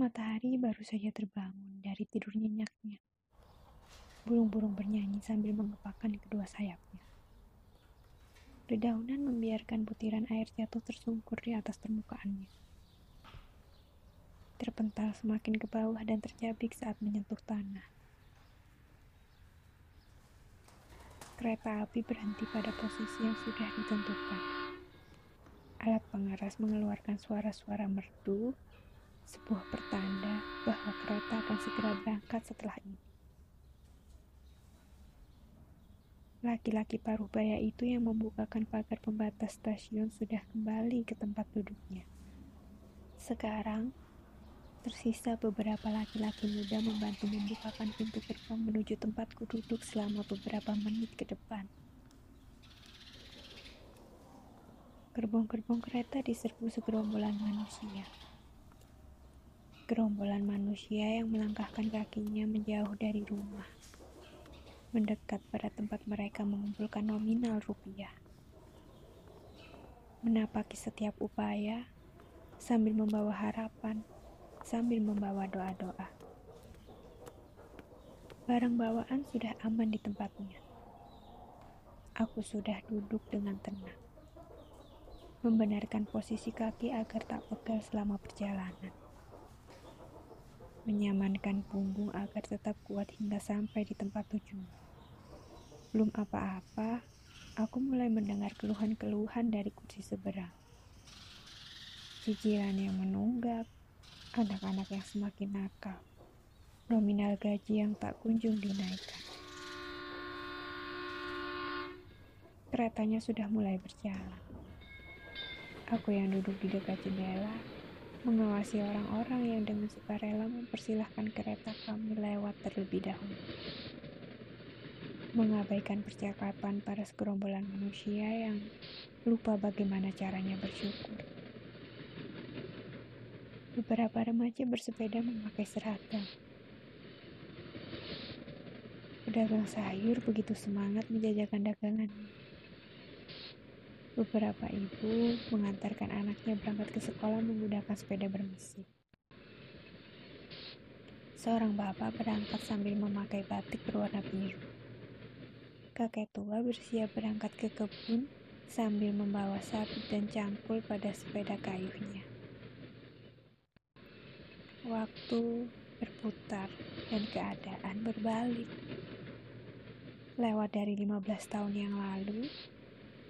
Matahari baru saja terbangun dari tidur nyenyaknya. Burung-burung bernyanyi sambil mengepakkan kedua sayapnya. Dedaunan membiarkan butiran air jatuh tersungkur di atas permukaannya. Terpental semakin ke bawah dan terjabik saat menyentuh tanah. Kereta api berhenti pada posisi yang sudah ditentukan. Alat pengeras mengeluarkan suara-suara merdu sebuah pertanda bahwa kereta akan segera berangkat setelah ini. Laki-laki paruh baya itu yang membukakan pagar pembatas stasiun sudah kembali ke tempat duduknya. Sekarang, tersisa beberapa laki-laki muda membantu membukakan pintu gerbang menuju tempatku duduk selama beberapa menit ke depan. Gerbong-gerbong kereta diserbu segerombolan manusia gerombolan manusia yang melangkahkan kakinya menjauh dari rumah, mendekat pada tempat mereka mengumpulkan nominal rupiah. Menapaki setiap upaya sambil membawa harapan, sambil membawa doa-doa. Barang bawaan sudah aman di tempatnya. Aku sudah duduk dengan tenang, membenarkan posisi kaki agar tak pegal selama perjalanan menyamankan punggung agar tetap kuat hingga sampai di tempat tujuan. Belum apa-apa, aku mulai mendengar keluhan-keluhan dari kursi seberang. Cicilan yang menunggak, anak-anak yang semakin nakal, nominal gaji yang tak kunjung dinaikkan. Keretanya sudah mulai berjalan. Aku yang duduk di dekat jendela mengawasi orang-orang yang dengan sukarela mempersilahkan kereta kami lewat terlebih dahulu. Mengabaikan percakapan para segerombolan manusia yang lupa bagaimana caranya bersyukur. Beberapa remaja bersepeda memakai seragam. Pedagang sayur begitu semangat menjajakan dagangannya. Beberapa ibu mengantarkan anaknya berangkat ke sekolah menggunakan sepeda bermesin. Seorang bapak berangkat sambil memakai batik berwarna biru. Kakek tua bersiap berangkat ke kebun sambil membawa sapi dan cangkul pada sepeda kayunya. Waktu berputar dan keadaan berbalik. Lewat dari 15 tahun yang lalu,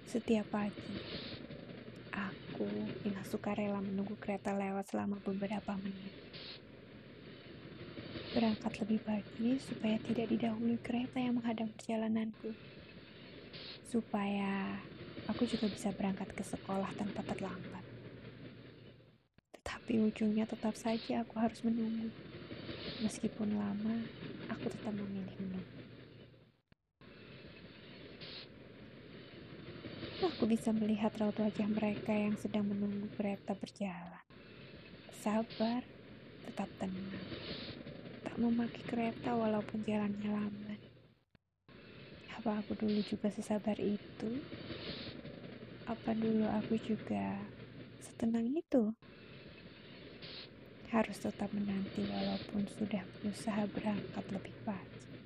setiap pagi, aku dengan sukarela menunggu kereta lewat selama beberapa menit. Berangkat lebih pagi supaya tidak didahului kereta yang menghadang perjalananku. Supaya aku juga bisa berangkat ke sekolah tanpa terlambat. Tetapi ujungnya tetap saja aku harus menunggu. Meskipun lama, aku tetap memilih menunggu. Aku bisa melihat raut wajah mereka yang sedang menunggu kereta berjalan. Sabar, tetap tenang. Tak memaki kereta walaupun jalannya lambat. Apa aku dulu juga sesabar itu? Apa dulu aku juga setenang itu? Harus tetap menanti walaupun sudah berusaha berangkat lebih pagi.